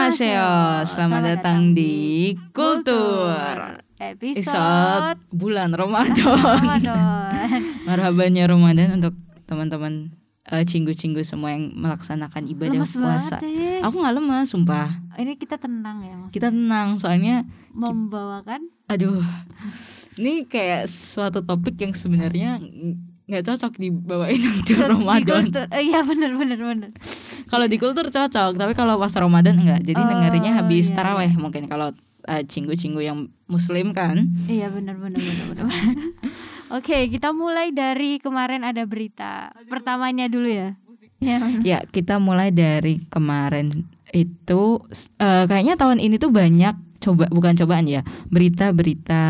Annyeonghaseyo. Selamat datang di Kultur. Episode Episode bulan Ramadan. Ramadan. Marhabannya Ramadan untuk teman-teman eh, cinggu-cinggu semua yang melaksanakan ibadah Lemes puasa. banget ya. Aku nggak lemas, sumpah. Ini kita tenang ya Mas. Kita tenang soalnya Membawakan aduh. Ini kayak suatu topik yang sebenarnya nggak cocok dibawain di di Ramadan. kultur. Eh, Iya benar benar benar. Kalau di kultur cocok, tapi kalau pas Ramadan enggak. Jadi Oh, dengerinnya habis iya, taraweh mungkin kalau eh, cinggu-cinggu yang muslim kan. Iya benar benar benar benar. Oke, kita mulai dari kemarin ada berita. Pertamanya dulu ya. Iya. Ya, kita mulai dari kemarin itu eh, kayaknya tahun ini tuh banyak coba bukan cobaan ya, berita-berita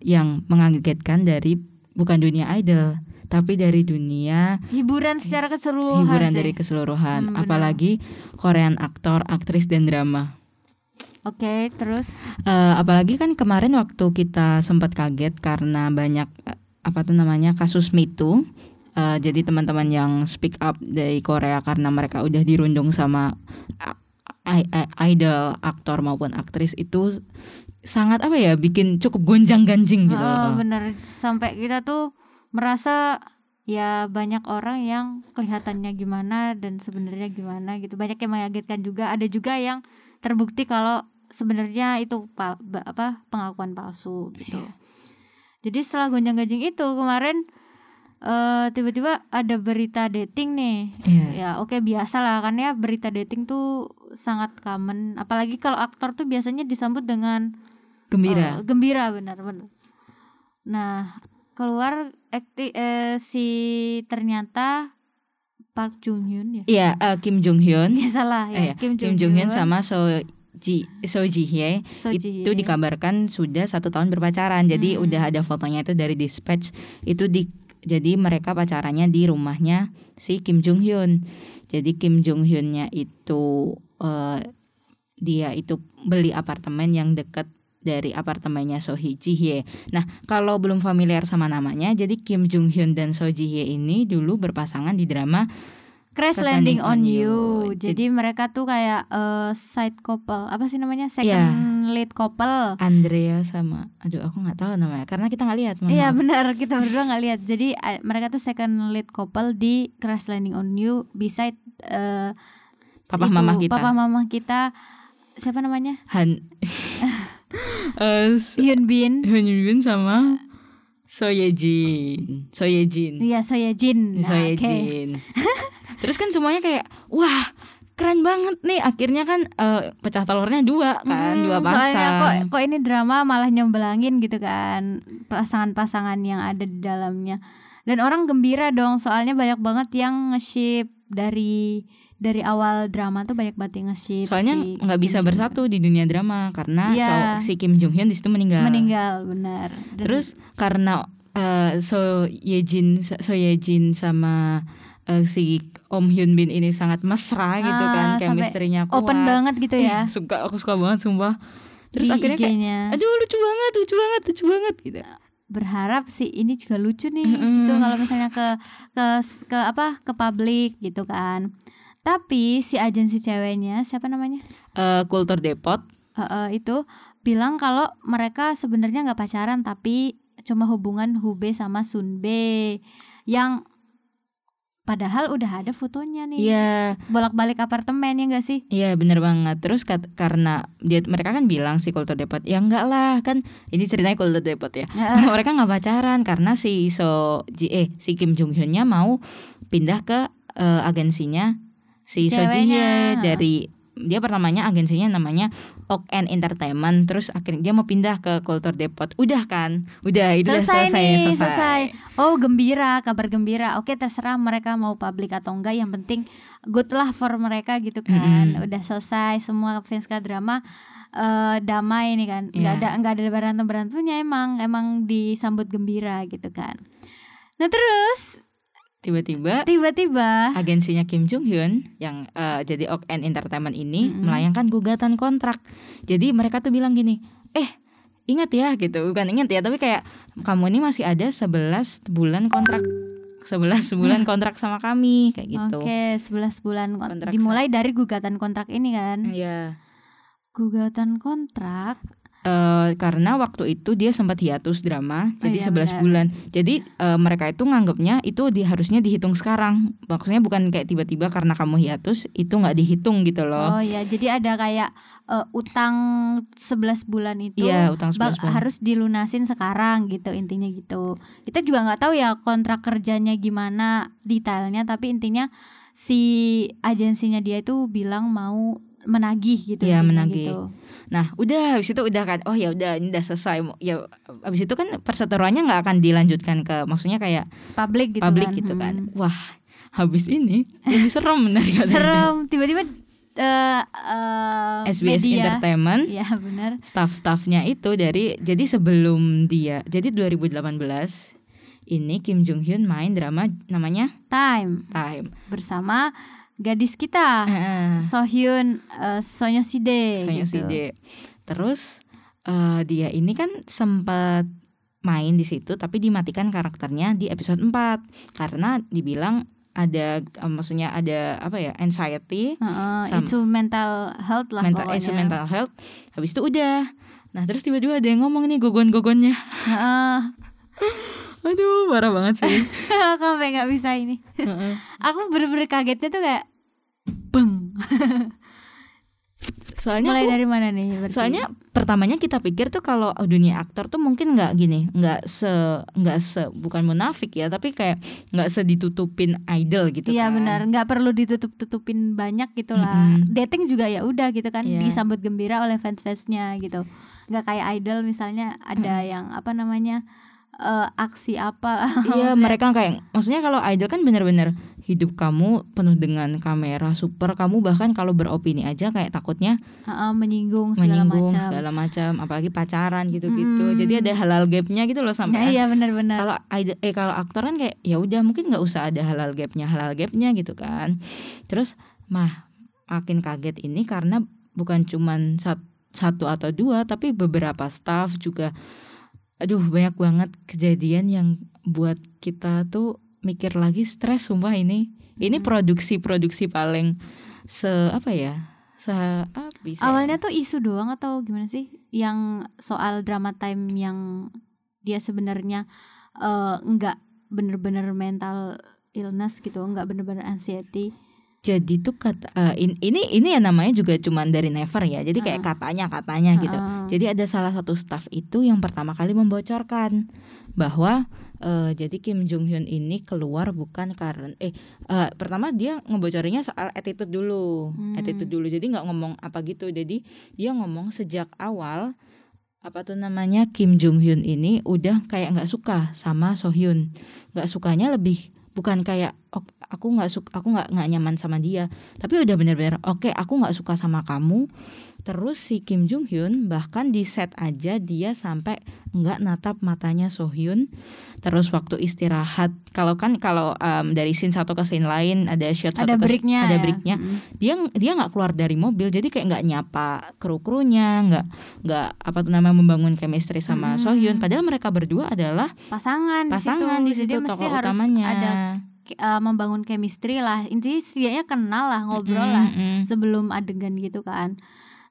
yang mengagetkan dari bukan dunia idol, tapi dari dunia Hiburan secara keseluruhan. hiburan sih. dari keseluruhan, Hmm, benar. apalagi Korean aktor, aktris dan drama. Oke, terus Eh, apalagi kan kemarin waktu kita sempat kaget karena banyak eh, apa tuh namanya kasus Me Too. Eh, jadi teman-teman yang speak up dari Korea karena mereka udah dirundung sama idol, aktor maupun aktris itu sangat apa ya bikin cukup gonjang-ganjing gitu. Oh, bener sampai kita tuh merasa ya banyak orang yang kelihatannya gimana dan sebenarnya gimana gitu banyak yang mengagetkan juga ada juga yang terbukti kalau sebenarnya itu pal- apa pengakuan palsu gitu jadi setelah gonjang-ganjing itu kemarin eh tiba-tiba ada berita dating nih Iya. ya oke biasa lah kan ya berita dating tuh sangat common apalagi kalau aktor tuh biasanya disambut dengan Gembira. Oh, gembira benar-benar. Nah, keluar akti eh, si ternyata Park Jung Hyun ya. Iya, eh, Kim Jong Hyun. Ya salah Eh, ya. iya, Kim Jong Hyun sama So Ji So Ji Hye So Ji itu Hye. dikabarkan sudah satu tahun berpacaran jadi Hmm. udah ada fotonya itu dari dispatch itu di jadi mereka pacarannya di rumahnya si Kim Jong Hyun jadi Kim Jong Hyunnya itu eh, dia itu beli apartemen yang dekat dari apartemennya So Ji Hye. Nah, kalau belum familiar sama namanya, jadi Kim Jong Hyun dan So Ji Hye ini dulu berpasangan di drama Crash Landing Landing on You. You. Jadi- Jadi mereka tuh kayak eh, side couple. Apa sih namanya? Second Iya. lead couple. Andrea sama aduh aku nggak tahu namanya karena kita nggak lihat. Iya maaf. benar kita berdua nggak lihat. Jadi eh, mereka tuh second lead couple di Crash Landing on You beside eh, Papa itu, mama kita. Papa mama kita siapa namanya? Han S- Hyun Bin. Hyun Bin sama So Ye Jin. So Ye Jin. Iya, Jin. So Ye Nah, oke. Jin. Terus kan semuanya kayak wah keren banget nih akhirnya kan eh, pecah telurnya dua kan Mm, dua Soalnya kok pasang kok ini drama malah nyembelangin gitu kan pasangan-pasangan yang ada di dalamnya. Dan orang gembira dong soalnya banyak banget yang nge-ship dari dari awal drama tuh banyak banget yang nge-ship. soalnya si nggak bisa Kim Jong bersatu di dunia drama karena cowok si Kim Jong Hyun di situ meninggal. Meninggal benar. Dan- Terus karena eh, So Ye Jin So Ye Jin sama eh, si Om Hyun Bin ini sangat mesra gitu Ah, kan sampai chemistry-nya kuat. open banget gitu Ih, ya. suka aku suka banget sumpah. Terus di akhirnya kayak aduh lucu banget, lucu banget, lucu banget gitu. berharap sih ini juga lucu nih Mm-mm. gitu kalau misalnya ke ke ke apa ke publik gitu kan tapi si agensi ceweknya siapa namanya? Eh, Kultur Depot. Eh, eh, itu bilang kalau mereka sebenarnya nggak pacaran tapi cuma hubungan Hube sama Sunbe yang padahal udah ada fotonya nih. Iya, bolak-balik apartemen ya enggak sih? Iya bener banget. Terus kat- karena dia mereka kan bilang si Kultur Depot, ya enggak lah kan ini ceritanya Kultur Depot ya. mereka nggak pacaran karena si So eh si Kim Jong Hyunnya mau pindah ke eh, agensinya si So Ji Hye Ceweknya. dari dia pertamanya agensinya namanya Ok and Entertainment terus akhirnya dia mau pindah ke Kultur Depot. Udah kan? Udah itu selesai, selesai nih selesai, selesai. Oh gembira kabar gembira. Oke terserah mereka mau publik atau enggak. Yang penting good lah for mereka gitu kan. Mm-mm. udah selesai semua fans K drama eh damai nih kan. Nggak Iya. ada nggak ada berantem berantemnya emang. Emang disambut gembira gitu kan. Nah terus tiba-tiba tiba-tiba agensinya Kim Jong Hyun yang eh, jadi Ok and Entertainment ini Mm-mm. melayangkan gugatan kontrak. Jadi mereka tuh bilang gini, eh ingat ya gitu, bukan ingat ya, tapi kayak kamu ini masih ada 11 bulan kontrak 11 bulan kontrak sama kami kayak gitu. Oke, 11 bulan kon- Kontrak dimulai dari gugatan kontrak ini kan. Iya. Gugatan kontrak. Eh, karena waktu itu dia sempat hiatus drama Oh jadi iya, 11 benar. bulan. Jadi eh, mereka itu nganggapnya itu di harusnya dihitung sekarang. Maksudnya bukan kayak tiba-tiba karena kamu hiatus itu nggak dihitung gitu loh. Oh ya, jadi ada kayak eh, utang 11 bulan itu Iya, utang 11 ba- bulan. harus dilunasin sekarang gitu intinya gitu. Kita juga nggak tahu ya kontrak kerjanya gimana detailnya, tapi intinya si agensinya dia itu bilang mau menagih gitu. Intinya menagih. Gitu. Nah, udah habis itu udah kan. Oh ya udah ini udah selesai. Ya habis itu kan perseteruannya nggak akan dilanjutkan ke maksudnya kayak Publik gitu publik kan. gitu kan. Hmm. Wah, habis ini lebih serem dari kata Serem, tiba-tiba eh eh, ini. SBS media. Entertainment Iya benar. staff-staffnya itu dari jadi sebelum dia jadi 2018 ini Kim Jong Hyun main drama namanya Time Time. bersama gadis kita. Heeh. Sohyun uh, Sonya Side Sonya gitu. Terus eh, dia ini kan sempat main di situ tapi dimatikan karakternya di episode 4 karena dibilang ada eh, maksudnya ada apa ya anxiety Heeh, Sam- isu mental health lah mental pokoknya. isu mental health habis itu udah nah terus tiba-tiba ada yang ngomong nih gogon-gogonnya Heeh. aduh parah banget sih Aku sampai nggak bisa ini. Aku bener-bener kagetnya tuh kayak beng. soalnya Mulai aku- dari mana nih? berarti? soalnya pertamanya kita pikir tuh kalau dunia aktor tuh mungkin nggak gini nggak se nggak se bukan munafik ya tapi kayak nggak seditutupin idol gitu Iya kan benar, nggak perlu ditutup-tutupin banyak gitu lah. Mm-mm. Dating juga ya udah gitu kan, Iya. disambut gembira oleh fans-fansnya gitu. Nggak kayak idol misalnya ada yang apa namanya eh, aksi apa? Iya mereka kayak maksudnya kalau idol kan bener-bener hidup kamu penuh dengan kamera super kamu bahkan kalau beropini aja kayak takutnya Heeh, menyinggung segala menyinggung macam. segala macam apalagi pacaran gitu-gitu Mm. jadi ada halal gapnya gitu loh sampai iya benar-benar. kalau idol eh kalau aktor kan kayak ya udah mungkin nggak usah ada halal gapnya halal gapnya gitu kan terus mah makin kaget ini karena bukan cuman sat- satu atau dua tapi beberapa staff juga aduh banyak banget kejadian yang buat kita tuh mikir lagi stres sumpah ini ini produksi-produksi paling se apa ya se apa bisa ya? Awalnya tuh isu doang atau gimana sih? Yang soal drama time yang dia sebenarnya nggak bener-bener mental illness gitu, nggak bener-bener anxiety. Jadi tuh kata eh, in- ini ini ya namanya juga cuman dari never ya jadi kayak Heeh. katanya katanya gitu Heeh. Jadi ada salah satu staff itu yang pertama kali membocorkan bahwa eh, jadi Kim Jong Hyun ini keluar bukan karena eh eh, pertama dia ngebocorinnya soal attitude dulu, Hmm. attitude dulu. Jadi nggak ngomong apa gitu. Jadi dia ngomong sejak awal apa tuh namanya Kim Jong Hyun ini udah kayak nggak suka sama So Hyun, nggak sukanya lebih bukan kayak "Oh, aku nggak suka aku nggak nggak nyaman sama dia. Tapi udah bener-bener oke aku nggak suka sama kamu terus si Kim Jong Hyun bahkan di set aja dia sampai nggak natap matanya So Hyun terus waktu istirahat kalau kan kalau em, dari scene satu ke scene lain ada shot ada satu ke breaknya ada ya. breaknya Mm-mm. dia dia nggak keluar dari mobil jadi kayak nggak nyapa kru krunya nggak nggak apa tuh namanya membangun chemistry sama Hmm. So Hyun padahal mereka berdua adalah pasangan, pasangan di di situ. situ Jadi mesti tokoh harus utamanya ada eh, membangun chemistry lah. Intinya setidaknya kenal lah, ngobrol Mm-mm, lah mm-mm. sebelum adegan gitu kan.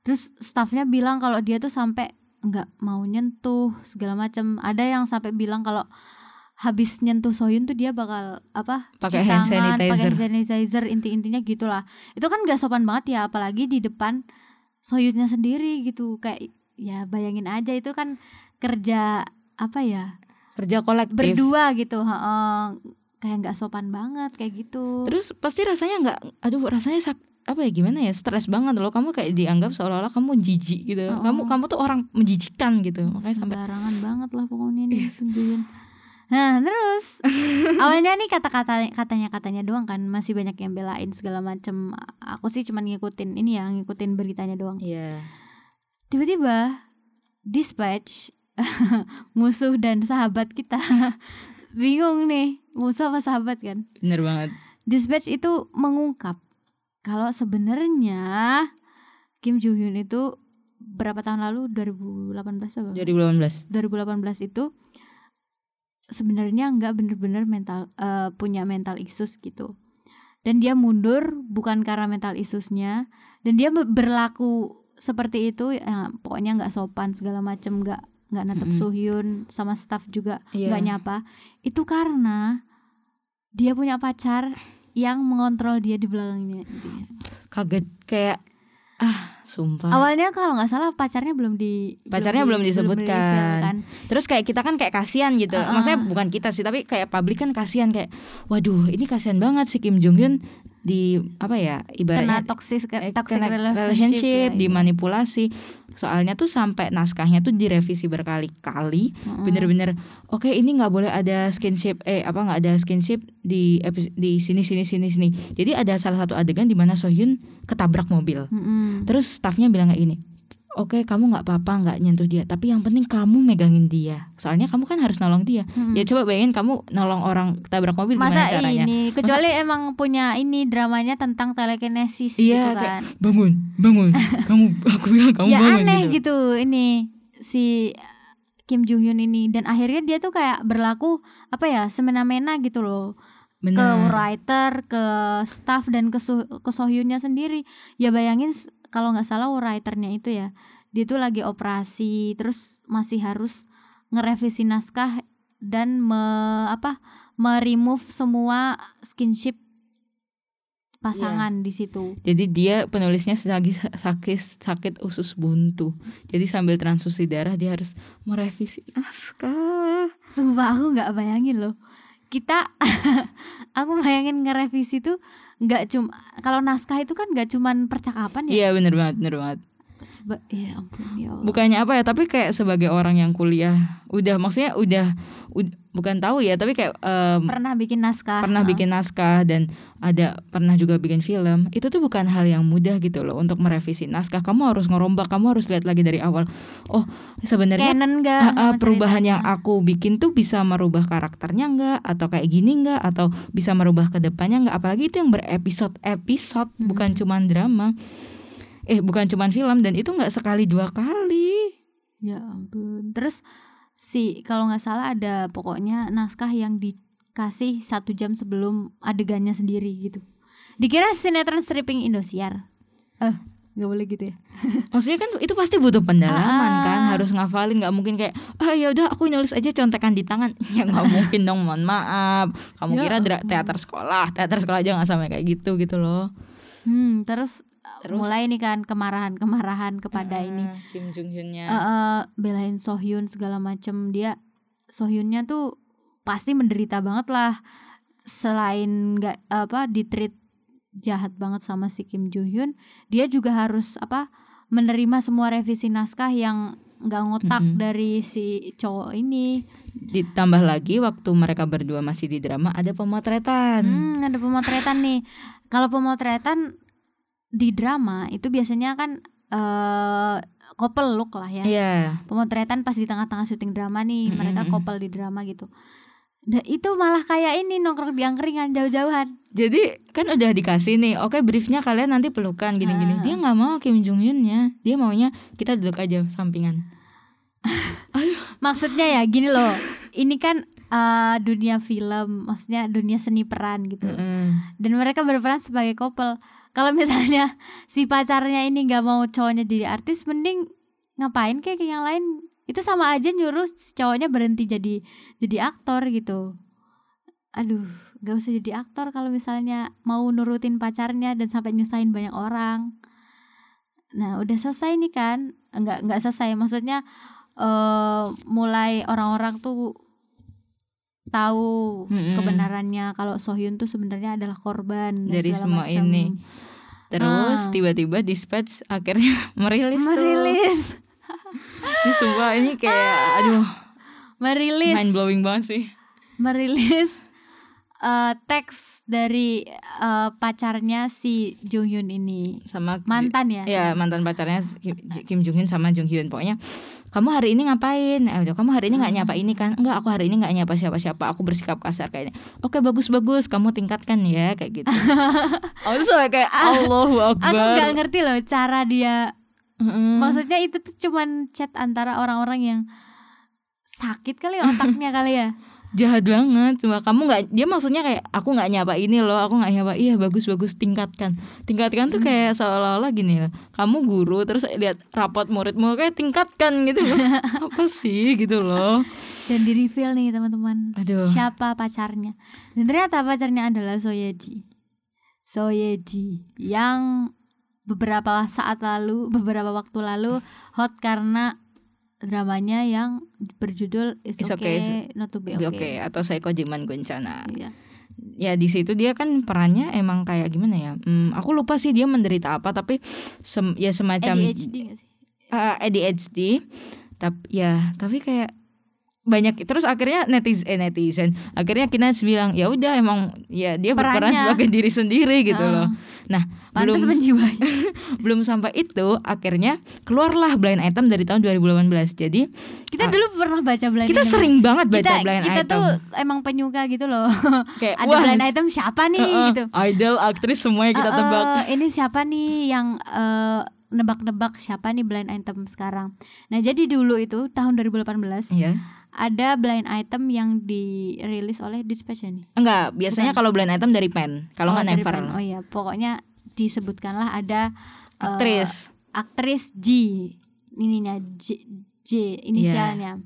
Terus staffnya bilang kalau dia tuh sampai nggak mau nyentuh segala macam. Ada yang sampai bilang kalau habis nyentuh Soyun tuh dia bakal apa Pakai hand tangan, pakai sanitizer. hand sanitizer inti-intinya gitulah itu kan nggak sopan banget ya apalagi di depan Soyunnya sendiri gitu kayak ya bayangin aja itu kan kerja apa ya kerja kolektif berdua gitu heeh. kayak nggak sopan banget kayak gitu terus pasti rasanya nggak aduh rasanya sak apa ya gimana ya stres banget loh kamu kayak dianggap seolah-olah kamu jijik gitu Oh. kamu kamu tuh orang menjijikkan gitu makanya sampai sembarangan banget lah pokoknya nih Iya. Kim Joo-hyun. Nah terus awalnya nih kata-kata katanya katanya doang kan masih banyak yang belain segala macem. Aku sih cuman ngikutin ini ya ngikutin beritanya doang. iya Tiba-tiba dispatch musuh dan sahabat kita bingung nih musuh apa sahabat kan? bener banget Dispatch itu mengungkap kalau sebenarnya Kim Joo Hyun itu berapa tahun lalu 2018 apa? 2018 2018 itu sebenarnya nggak bener-bener mental eh, punya mental issues gitu dan dia mundur bukan karena mental issuesnya dan dia be- berlaku seperti itu ya, pokoknya nggak sopan segala macem nggak nggak natap Mm-mm. Suhyun sama staff juga Iya. nggak nyapa itu karena dia punya pacar yang mengontrol dia di belakangnya intinya. kaget kayak ah sumpah awalnya kalau nggak salah pacarnya belum di Pacarnya belum di- disebutkan. di-reveal kan. Terus kayak kita kan kayak kasihan gitu. Uh-uh. Maksudnya bukan kita sih, tapi kayak publik kan kasihan kayak waduh, ini kasihan banget si Kim Jong Hyun di apa ya kena ibaratnya toxic eh, toxic kena relationship, relationship, ya, iya. dimanipulasi. Soalnya tuh sampai naskahnya tuh direvisi berkali-kali. Mm-mm. Bener-bener oke ini nggak boleh ada skinship eh apa nggak ada skinship di di sini sini sini sini. Jadi ada salah satu adegan di mana Sohyun ketabrak mobil. Mm-mm. Terus staffnya bilang kayak gini, oke kamu nggak apa-apa nggak nyentuh dia, tapi yang penting kamu megangin dia. Soalnya kamu kan harus nolong dia. Mm-mm. Ya coba bayangin kamu nolong orang tabrak mobil masa gimana caranya? ini kecuali emang punya ini dramanya tentang telekinesis Iya, gitu kayak, kan Bangun, bangun. kamu aku bilang kamu ya bangun aneh gitu. gitu. ini si Kim Joo Hyun ini dan akhirnya dia tuh kayak berlaku apa ya semena-mena gitu loh ke Bener. writer ke staff dan ke Su- ke Sohyunnya sendiri ya bayangin kalau nggak salah writernya itu ya dia tuh lagi operasi terus masih harus ngerevisi naskah dan me apa meremove semua skinship pasangan di situ Jadi dia penulisnya lagi sakit sakit usus buntu. Jadi sambil transfusi darah dia harus merevisi naskah. Sumpah aku nggak bayangin loh kita aku bayangin ngerevisi tuh nggak cuma kalau naskah itu kan nggak cuman percakapan ya Iya bener banget, bener banget. Seba- ya ampun ya Allah. bukannya apa ya tapi kayak sebagai orang yang kuliah udah maksudnya udah, ud- bukan tahu ya tapi kayak em, pernah bikin naskah. pernah Heeh. bikin naskah dan ada pernah juga bikin film. Itu tuh bukan hal yang mudah gitu loh untuk merevisi naskah. Kamu harus ngerombak kamu harus lihat lagi dari awal. Oh sebenarnya nggak? Sama perubahan yang aku bikin tuh bisa merubah karakternya enggak atau kayak gini enggak atau bisa merubah ke depannya enggak apalagi itu yang berepisode episode Mm-mm. bukan cuman drama. Eh bukan cuman film dan itu enggak sekali dua kali. Ya ampun. Terus si kalau nggak salah ada pokoknya naskah yang dikasih satu jam sebelum adegannya sendiri gitu dikira sinetron stripping Indosiar eh nggak boleh gitu ya Maksudnya kan itu pasti butuh pendalaman Ah, kan, harus ngafalin nggak mungkin kayak ah ya udah aku nulis aja contekan di tangan. Ya nggak mungkin dong, mohon maaf. Kamu Ya kira teater sekolah, teater sekolah aja nggak sampai kayak gitu gitu loh. hmm terus, Terus? mulai nih kan kemarahan kemarahan kepada ini Ah, Kim Jong Hyunnya. Eh, eh, belain Sohyun segala macem dia Sohyunnya tuh pasti menderita banget lah selain nggak apa ditreat jahat banget sama si Kim Joo Hyun dia juga harus apa menerima semua revisi naskah yang nggak ngotak Mm-mm. dari si cowok ini Ditambah lagi waktu mereka berdua masih di drama ada pemotretan. hmm, ada pemotretan nih kalau pemotretan di drama itu biasanya kan eh couple look lah ya Iya. pemotretan pas di tengah-tengah syuting drama nih Mm-mm. mereka couple di drama gitu Dan itu malah kayak ini nongkrong di angkringan jauh-jauhan Jadi kan udah dikasih nih, oke briefnya kalian nanti pelukan gini-gini. Ah. Dia nggak mau Kim Jong Hyunnya, dia maunya kita duduk aja sampingan. maksudnya ya gini loh ini kan eh, dunia film maksudnya dunia seni peran gitu Heeh. dan mereka berperan sebagai couple kalau misalnya si pacarnya ini nggak mau cowoknya jadi artis mending ngapain kayak yang lain itu sama aja nyuruh si cowoknya berhenti jadi jadi aktor gitu aduh gak usah jadi aktor kalau misalnya mau nurutin pacarnya dan sampai nyusahin banyak orang nah udah selesai nih kan nggak nggak selesai maksudnya eh mulai orang-orang tuh tahu Mm-mm. kebenarannya kalau Sohyun tuh sebenarnya adalah korban Dari semua macam. ini. Terus Ah. tiba-tiba dispatch akhirnya merilis, tuh. merilis Ini sumpah ini kayak aduh merilis mind blowing banget sih. merilis eh, teks dari eh, pacarnya si Jung Hyun ini Sama mantan ya Ya mantan pacarnya Kim, Kim Jong Hyun sama Jung Hyun pokoknya kamu hari ini ngapain? Eh, udah, kamu hari ini nggak Hmm. nyapa ini kan? Enggak, aku hari ini nggak nyapa siapa-siapa. Aku bersikap kasar kayaknya. Oke, bagus-bagus. Kamu tingkatkan ya kayak gitu. aku tuh kayak Allahu aku Akbar. nggak ngerti loh cara dia Heeh. maksudnya itu tuh cuman chat antara orang-orang yang sakit kali ya otaknya kali ya jahat banget. Cuma kamu nggak dia maksudnya kayak aku nggak nyapa ini loh aku nggak nyapa iya bagus bagus tingkatkan. Tingkatkan tuh kayak seolah-olah gini loh kamu guru terus lihat rapot muridmu kayak tingkatkan gitu loh. Apa sih gitu loh. Dan di reveal nih teman-teman aduh. siapa pacarnya. Dan ternyata pacarnya adalah Soyeji. Soyeji yang beberapa saat lalu beberapa waktu lalu hot karena dramanya yang berjudul It's, It's okay, Okay, Not to be Oke okay. atau Psycho Jiman Goncana Iya. ya di situ dia kan perannya emang kayak gimana ya Hmm, aku lupa sih dia menderita apa tapi sem- ya semacam ADHD gak sih? uh, ADHD tapi ya tapi kayak banyak terus akhirnya netizen eh, netizen akhirnya kita bilang ya udah emang ya dia berperan Perannya. sebagai diri sendiri gitu Heeh. loh nah Pantes belum belum sampai itu akhirnya keluarlah blind item dari tahun 2018 jadi Kita Ah. dulu pernah baca blind kita item. sering banget baca kita, blind kita item tuh emang penyuka gitu loh. kayak Ada wah, blind item siapa nih uh-uh, gitu. idol aktris semuanya kita Eh, eh, tebak ini siapa nih yang eh, nebak-nebak siapa nih blind item sekarang. Nah, jadi dulu itu tahun 2018 Iya. Ada blind item yang dirilis oleh Dispatch ya nih. enggak biasanya kalau blind item dari pen kalau Oh, nggak dari never Pen. Oh iya, pokoknya disebutkanlah ada eh, aktris aktris G ininya J, J inisialnya.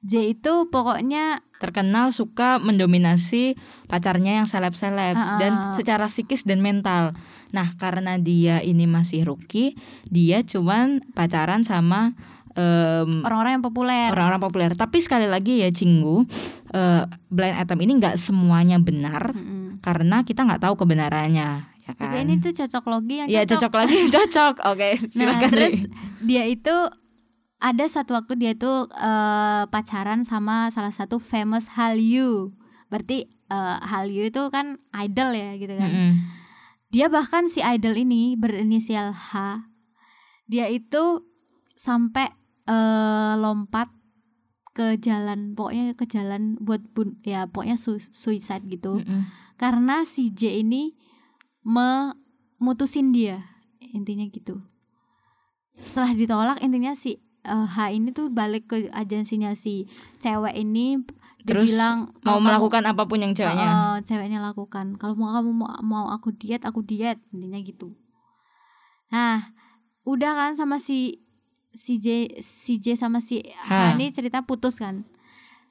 J itu pokoknya terkenal suka mendominasi pacarnya yang seleb-seleb Ah, ah. dan secara psikis dan mental. Nah, karena dia ini masih rookie, dia cuman pacaran sama em, orang-orang yang populer. orang-orang populer. Tapi sekali lagi ya Cinggu, eh, blind item ini nggak semuanya benar Mm-mm. karena kita nggak tahu kebenarannya, ya kan? Tapi ini tuh cocok logi yang ya cocok lagi, cocok. Oke, Nah, silakan. terus Ri. dia itu ada satu waktu dia tuh eh, pacaran sama salah satu famous Hallyu. Berarti eh, Hallyu itu kan idol ya gitu kan. Mm-mm. Dia bahkan si idol ini berinisial H. Dia itu sampai eh, lompat ke jalan, pokoknya ke jalan buat bun ya pokoknya su- suicide gitu. Mm-mm. Karena si J ini memutusin dia. Intinya gitu. Setelah ditolak intinya si eh, H ini tuh balik ke agensinya si cewek ini Terus bilang Mau "Kalau kamu- melakukan apa pun yang ceweknya. Heeh, ceweknya lakukan. Kalau mau kamu mau, mau aku diet, aku diet, intinya gitu. Nah, udah kan sama si si J si J sama si H Ha. ini cerita putus kan.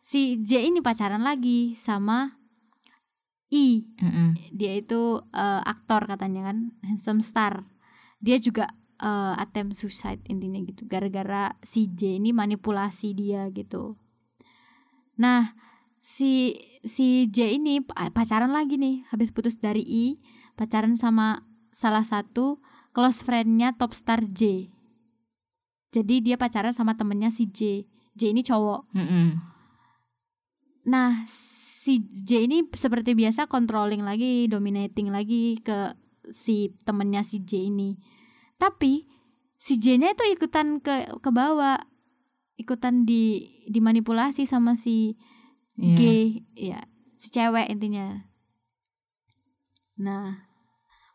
Si J ini pacaran lagi sama I. Mm-mm. Dia itu eh, aktor katanya kan, handsome star. Dia juga eh, attempt suicide intinya gitu. Gara-gara si J ini manipulasi dia gitu. Nah, si si J ini pa- pacaran lagi nih habis putus dari I pacaran sama salah satu close friendnya top star J jadi dia pacaran sama temennya si J. J ini cowok. Mm-mm. nah si J ini seperti biasa controlling lagi dominating lagi ke si temennya si J ini. Tapi si J nya itu ikutan ke ke bawah. Ikutan di dimanipulasi sama si Iya. G ya si cewek intinya. Nah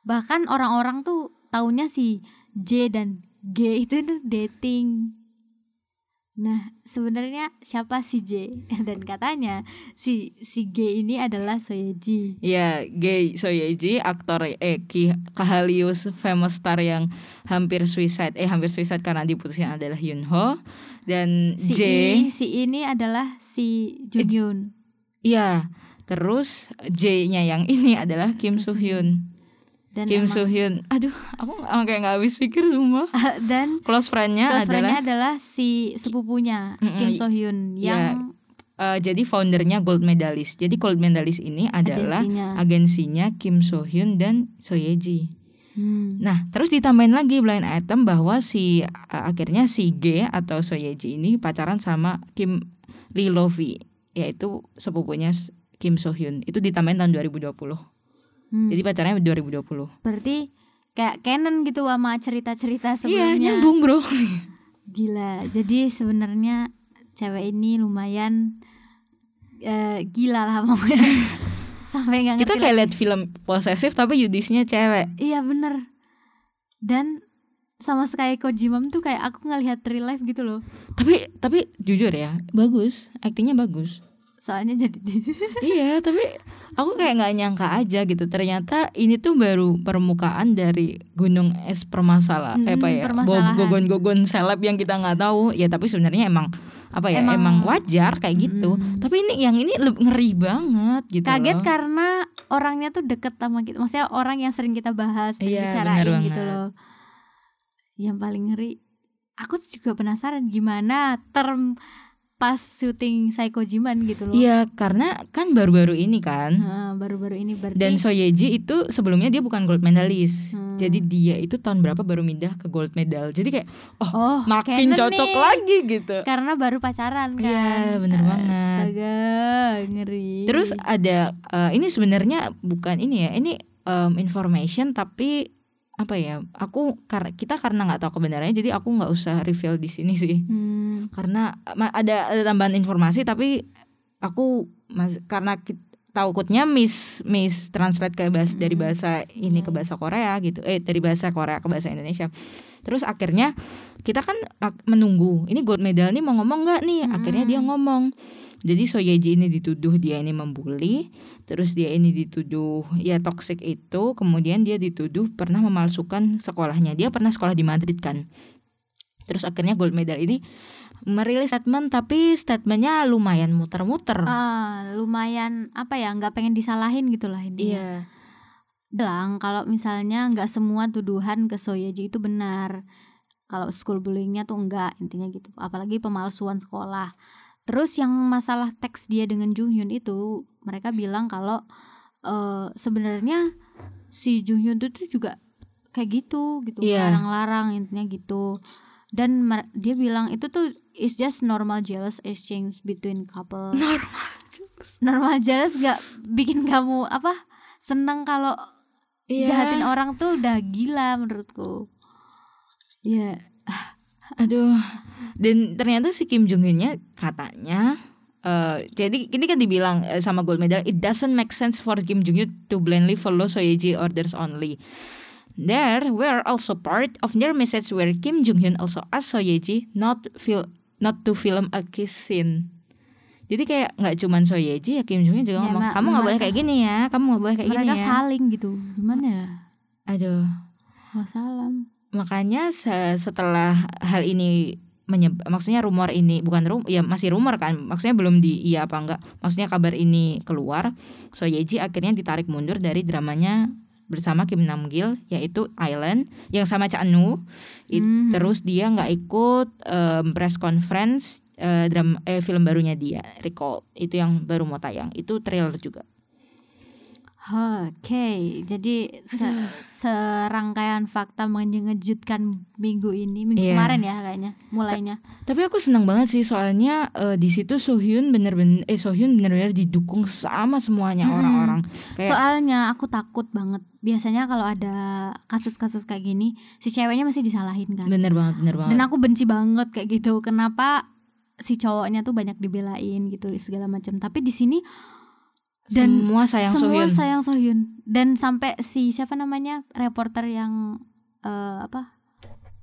bahkan orang-orang tuh taunya si J dan G itu dating. Nah sebenarnya siapa si J? Dan katanya si si G ini adalah Soyeji. Ya, Gay Soyeji, aktor eh Ki Kahalius famous star yang hampir suicide eh hampir suicide karena diputusin adalah Yunho. Dan si J I, si ini adalah si Junhyun iya terus J-nya yang ini adalah Kim Kim Soo Hyun. Dan Kim Soo Hyun. Aduh, aku kayak nggak habis pikir semua. dan Close friend-nya close adalah friend-nya adalah si sepupunya Mm-mm, Kim So Hyun ya, yang eh, jadi foundernya Gold Medalist. Jadi Gold Medalist ini adalah agensinya agensinya Kim So Hyun dan Soyeji. Hmm. Nah, terus ditambahin lagi blind item bahwa si uh, akhirnya si G atau Soyeji ini pacaran sama Kim Lee Lovie, yaitu sepupunya Kim So Hyun. Itu ditambahin tahun 2020. Hmm. Jadi pacarnya 2020. berarti kayak canon gitu sama cerita-cerita Iya, sebelumnya nyambung, Bro. gila jadi sebenarnya cewek ini lumayan eh, gila lah pokoknya sampai nggak Kita ngerti kayak lagi. lihat film posesif tapi yudisnya cewek. iya bener dan sama sekali Kojimam tuh kayak aku ngelihat real life gitu loh Tapi tapi jujur ya, bagus. Aktingnya bagus. Soalnya jadi iya tapi aku kayak nggak nyangka aja gitu ternyata ini tuh baru permukaan dari gunung es permasalah Mm, eh, apa ya permasalahan. gogon-gogon seleb yang kita nggak tahu ya tapi sebenarnya emang apa ya emang, Emang- wajar kayak gitu Mm. tapi ini yang ini ngeri banget gitu kaget loh. karena orangnya tuh deket sama kita maksudnya orang yang sering kita bahas dan Iya, bicarain gitu loh yang paling ngeri aku tuh juga penasaran gimana term pas syuting Psychojiman gitu loh. Iya karena kan baru-baru ini kan. Nah, baru-baru ini berarti dan Soyeji itu sebelumnya dia bukan gold medalist. Hmm. jadi dia itu tahun berapa baru pindah ke gold medal. Jadi kayak oh makin canon cocok nih. lagi gitu. Karena baru pacaran kan. Iya, bener banget. astaga ngeri. Terus ada eh, ini sebenarnya bukan ini ya, ini em, information tapi apa ya? Aku karena kita karena nggak tahu kebenarannya, jadi aku nggak usah reveal di sini sih. Hmm, Karena ada ada tambahan informasi tapi aku mas, karena ki- takutnya miss miss translate ke bahasa dari Hmm. bahasa ini ke iya. bahasa Korea gitu. Eh dari bahasa Korea ke bahasa Indonesia. Terus akhirnya kita kan menunggu. Ini gold medal nih mau ngomong nggak nih? Akhirnya dia ngomong. Jadi Soyeji ini dituduh dia ini membuli, terus dia ini dituduh ya toxic itu, kemudian dia dituduh pernah memalsukan sekolahnya. Dia pernah sekolah di Madrid kan. Terus akhirnya gold medal ini merilis statement tapi statementnya lumayan muter-muter. ah, lumayan apa ya nggak pengen disalahin gitu lah intinya Iya. bilang kalau misalnya nggak semua tuduhan ke Soyeji itu benar kalau school bullyingnya tuh enggak intinya gitu apalagi pemalsuan sekolah terus yang masalah teks dia dengan Jung Hyun itu mereka bilang kalau eh, sebenarnya si Jung Hyun itu tuh juga kayak gitu gitu Iya. larang-larang intinya gitu dan dia bilang itu tuh is just normal jealous exchange between couple Normal. normal jealous gak bikin kamu apa senang kalau Iya. jahatin orang tuh udah gila menurutku ya Aduh. Dan ternyata si Kim Jong Unnya katanya eh jadi ini kan dibilang eh, sama gold medal it doesn't make sense for Kim Jong Un to blindly follow Soyeji orders only. There were also part of their message where Kim Jong Un also asked Soyeji not feel not to film a kiss scene. Jadi kayak nggak cuman Soyeji ya Kim Jong Un juga Ya, ngomong ma- kamu nggak boleh mereka- kayak gini ya, kamu nggak boleh kayak mereka gini ya. saling gitu gimana ya Aduh. wassalam makanya se- setelah hal ini menyeb maksudnya rumor ini bukan rum ya masih rumor kan maksudnya belum di iya apa enggak maksudnya kabar ini keluar Soyeji akhirnya ditarik mundur dari dramanya bersama Kim Namgil yaitu Island yang sama Cha It- Hmm. terus dia nggak ikut em, press conference eh, drama eh, film barunya dia Recall. Itu yang baru mau tayang. Itu trailer juga Oke, jadi se- serangkaian fakta mengejutkan minggu ini, minggu Iya. kemarin ya kayaknya, mulainya. Tapi aku senang banget sih soalnya eh, di situ Sohyun bener-bener eh Sohyun bener-bener didukung sama semuanya orang-orang. Kayak Soalnya aku takut banget. Biasanya kalau ada kasus-kasus kayak gini, si ceweknya masih disalahin kan. bener banget, bener banget. Dan aku benci banget kayak gitu. Kenapa si cowoknya tuh banyak dibelain gitu segala macam. Tapi di sini dan semua sayang semua Sohyun. sayang Sohyun. Dan sampai si siapa namanya? Reporter yang eh, apa?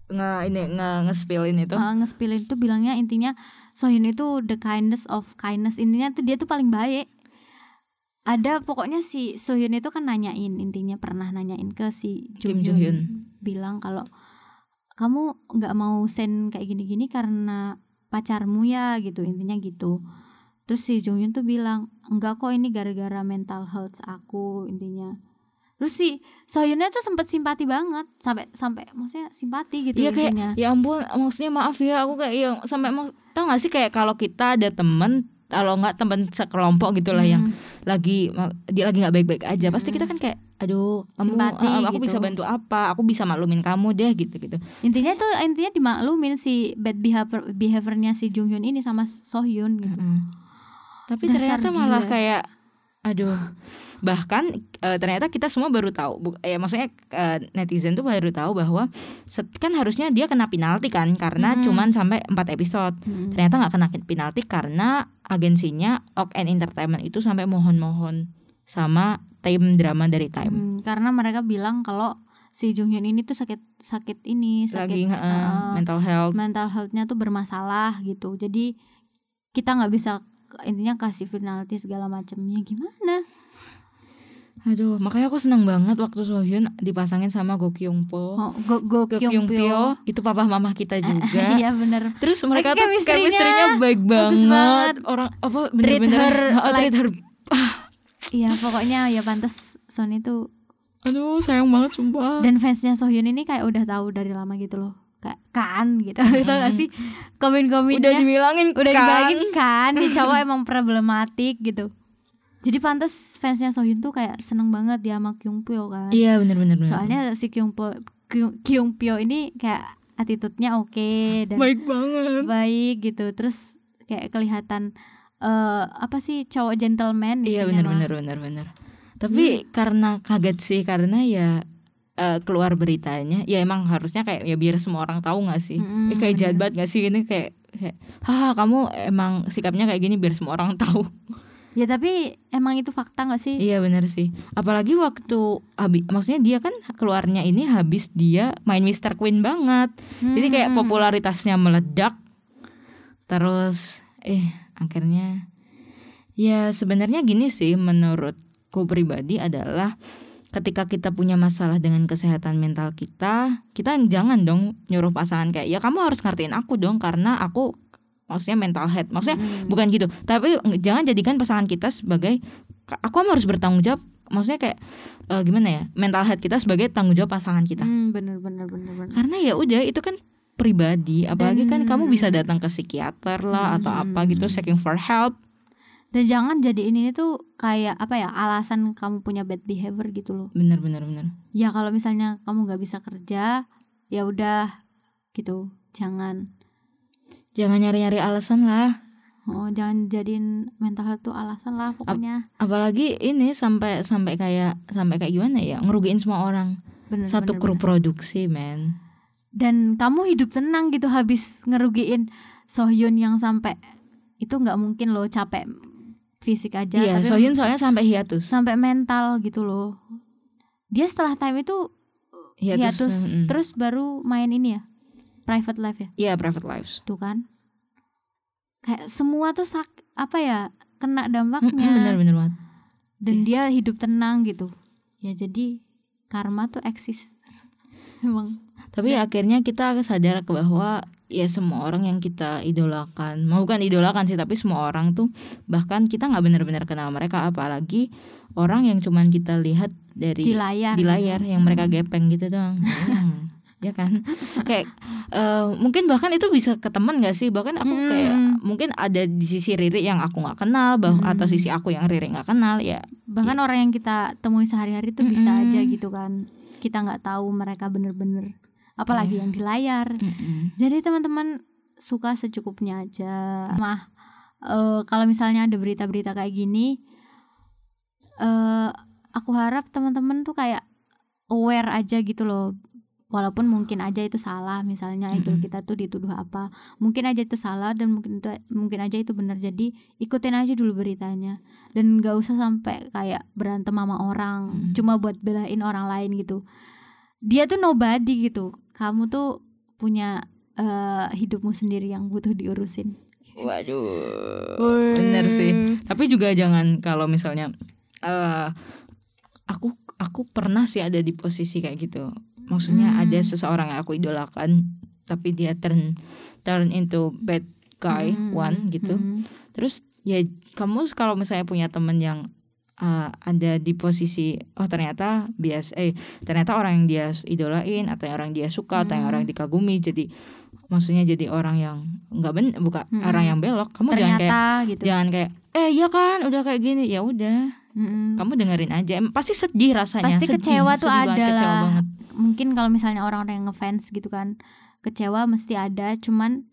Nge ini nge nge-spillin itu. uh, ngespilin tuh bilangnya intinya Sohyun itu the kindness of kindness. Intinya tuh dia tuh paling baik. Ada pokoknya si Sohyun itu kan nanyain intinya pernah nanyain ke si Kim Joo Hyun. bilang kalau kamu nggak mau send kayak gini-gini karena pacarmu ya gitu intinya gitu terus si Jung Hyun tuh bilang enggak kok ini gara-gara mental health aku intinya terus si Sohyunnya tuh sempet simpati banget sampai sampai maksudnya simpati gitu Iya kayak intinya ya ampun maksudnya maaf ya aku kayak yang sampai mau tau gak sih kayak kalau kita ada temen kalau nggak temen sekelompok gitu lah yang Hmm. lagi dia lagi nggak baik-baik aja pasti Hmm. kita kan kayak aduh kamu Simpati eh, aku gitu. bisa bantu apa aku bisa maklumin kamu deh gitu gitu intinya tuh intinya dimaklumin si bad behavior behaviornya si Jung Hyun ini sama Sohyun gitu Mm-mm. Tapi Dasar ternyata malah gila. kayak aduh. Bahkan eh, ternyata kita semua baru tahu. Bu, ya maksudnya eh, netizen tuh baru tahu bahwa set- kan harusnya dia kena penalti kan karena Hmm. cuman sampai 4 episode. Hmm. Ternyata nggak kena penalti karena agensinya Ok and Entertainment itu sampai mohon-mohon sama tim drama dari Time. Hmm, karena mereka bilang kalau si Jung Hyun ini tuh sakit sakit ini sakit Lagi eh, uh, mental health. mental healthnya tuh bermasalah gitu jadi kita nggak bisa intinya kasih penalti segala macamnya gimana Aduh, makanya aku seneng banget waktu Sohyun dipasangin sama Go Kyung Po. oh, go go Go Kyung Kyung Pyo itu papa mama kita juga. iya bener Terus mereka tuh chemistry-nya baik bagus banget. banget. Orang apa Treat bener-bener her Oh, treat like- her. iya pokoknya ya pantas Sony tuh Aduh, sayang banget sumpah. dan fansnya Sohyun ini kayak udah tahu dari lama gitu loh kan gitu tau gak sih komen-komennya udah dibilangin udah kan. dibilangin kan nih cowok emang problematik gitu jadi pantas fansnya Sohyun tuh kayak seneng banget dia sama Kyung Pyo kan Iya, bener-bener. bener. soalnya si Kyung Pyo Kyung, Kyung Pyo ini kayak attitude-nya oke dan baik banget. baik gitu terus kayak kelihatan eh apa sih cowok gentleman Iya, intinya bener-bener mah. bener-bener. Tapi karena kaget sih karena ya eh, keluar beritanya ya emang harusnya kayak ya biar semua orang tahu nggak sih Mm-mm, eh, kayak jahat banget gak sih ini kayak kayak haha kamu emang sikapnya kayak gini biar semua orang tahu ya tapi emang itu fakta gak sih Iya benar sih. Apalagi waktu habis, maksudnya dia kan keluarnya ini habis dia main Mr. Queen banget. Jadi kayak Hmm. popularitasnya meledak. Terus eh akhirnya ya sebenarnya gini sih menurutku pribadi adalah ketika kita punya masalah dengan kesehatan mental kita, kita jangan dong nyuruh pasangan kayak ya kamu harus ngertiin aku dong karena aku maksudnya mental health. Maksudnya Hmm. bukan gitu. Tapi jangan jadikan pasangan kita sebagai "Ka- aku harus bertanggung jawab. Maksudnya kayak eh, gimana ya mental health kita sebagai tanggung jawab pasangan kita. Hmm, bener bener bener bener. Karena ya udah itu kan pribadi. Apalagi kan Dan- kamu bisa datang ke psikiater lah atau Hmm. apa gitu seeking for help dan jangan jadi ini tuh kayak apa ya alasan kamu punya bad behavior gitu loh. Bener bener bener. Ya kalau misalnya kamu nggak bisa kerja ya udah gitu. Jangan. Jangan nyari nyari alasan lah. Oh jangan jadiin mental health tuh alasan lah pokoknya. apalagi ini sampai sampai kayak sampai kayak gimana ya? Ngerugiin semua orang. Bener satu bener, kru bener. produksi men. Dan kamu hidup tenang gitu habis ngerugiin Sohyun yang sampai itu nggak mungkin loh capek fisik aja iya tapi Sohyun soalnya sampai hiatus. sampai mental gitu loh. Dia setelah time itu hiatus, mm. terus baru main ini ya private life ya? Iya private lives. Tuh kan. Kayak semua tuh sak apa ya kena dampaknya. Bener bener banget. Dan dia hidup tenang gitu. Ya jadi karma tuh eksis. Emang. Tapi akhirnya kita sadar ke bahwa ya semua orang yang kita idolakan, mau bukan idolakan sih, tapi semua orang tuh bahkan kita nggak benar-benar kenal mereka, apalagi orang yang cuman kita lihat dari di layar di layar yang mereka gepeng gitu doang. Hmm, ya kan? Kayak eh, mungkin bahkan itu bisa ke teman gak sih? Bahkan aku Mm-mm. kayak mungkin ada di sisi Riri yang aku nggak kenal, bah Mm-mm. atau sisi aku yang Riri nggak kenal ya. bahkan orang yang kita temui sehari-hari tuh bisa Mm-mm. aja gitu kan kita nggak tahu mereka bener-bener apalagi Iya. yang di layar Mm-mm. jadi teman-teman suka secukupnya aja mah eh, kalau misalnya ada berita-berita kayak gini eh aku harap teman-teman tuh kayak aware aja gitu loh walaupun mungkin aja itu salah misalnya idol Mm-mm. kita tuh dituduh apa mungkin aja itu salah dan mungkin itu mungkin aja itu benar jadi ikutin aja dulu beritanya dan gak usah sampai kayak berantem sama orang Mm. cuma buat belain orang lain gitu dia tuh nobody gitu kamu tuh punya eh, hidupmu sendiri yang butuh diurusin Waduh. Bener sih. Tapi juga jangan kalau misalnya eh aku aku pernah sih ada di posisi kayak gitu. Maksudnya Hmm. ada seseorang yang aku idolakan tapi dia turn turn into bad guy Mm, one gitu. mm. Terus ya kamu kalau misalnya punya temen yang eh, ada di posisi oh ternyata bias eh ternyata orang yang dia idolain atau yang orang dia suka atau yang Hmm. orang dikagumi jadi maksudnya jadi orang yang nggak ben bukan Mm-mm. orang yang belok kamu jangan kayak ternyata gitu jangan kayak eh iya kan udah kayak gini ya udah Mm-mm. kamu dengerin aja pasti sedih rasanya Pasti sedih, kecewa tuh sedih banget, ada kecewa lah. banget mungkin kalau misalnya orang-orang yang ngefans gitu kan kecewa mesti ada cuman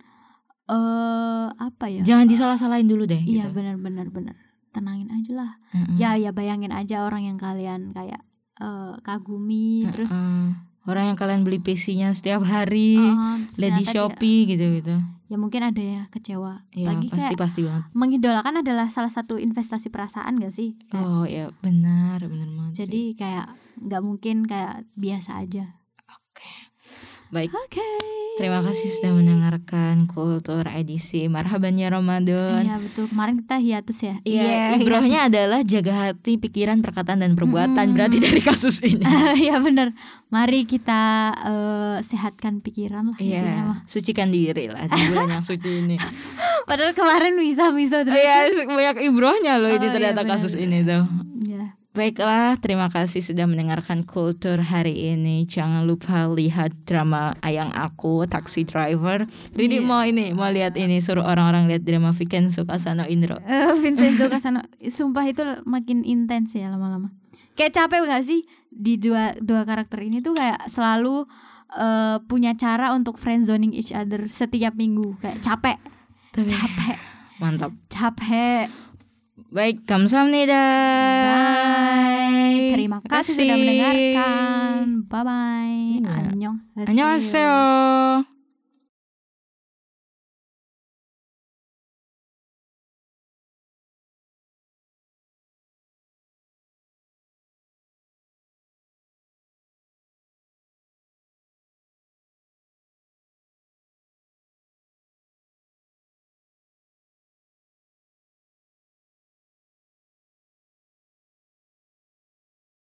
eh apa ya jangan disalah-salahin dulu deh iya gitu. benar-benar benar tenangin aja lah. Mm-mm. ya ya bayangin aja orang yang kalian kayak eh, kagumi terus Mm-mm. orang yang kalian beli PC-nya setiap hari lihat di ternyata dia- Shopee gitu-gitu. Ya mungkin ada ya kecewa. Ya lagi pasti kayak pasti banget. mengidolakan adalah salah satu investasi perasaan gak sih? Kayak- oh ya benar benar banget jadi kayak nggak mungkin kayak biasa aja. Baik, Oke. terima kasih sudah mendengarkan Kultur edisi Marhaban ya Ramadan. Iya betul. Kemarin kita hiatus ya. Iya, ibrohnya adalah jaga hati, pikiran, perkataan dan perbuatan Mm-mm. berarti dari kasus ini. Iya benar. Mari kita eh, sehatkan pikiran lah. Iya, sucikan diri lah di bulan yang suci ini. Padahal kemarin bisa-bisa terus. Iya, banyak ibrohnya loh ini Oh, iya, ternyata benar. kasus ini tuh. Iya. Baiklah, terima kasih sudah mendengarkan Kultur hari ini. Jangan lupa lihat drama Ayang Aku, Taxi Driver. Ridi Iya. mau ini, mau lihat ini, suruh orang-orang lihat drama Vikenzo Kasano Indro. Eh, Vincenzo Casano sumpah itu makin intens ya lama-lama kayak capek gak sih di dua dua karakter ini tuh kayak selalu eh, punya cara untuk friendzoning each other setiap minggu kayak capek Tapi, capek mantap. capek Baik, kamsahamnida. bye terima kasih sudah mendengarkan bye bye Iya. annyeong Annyeonghaseyo.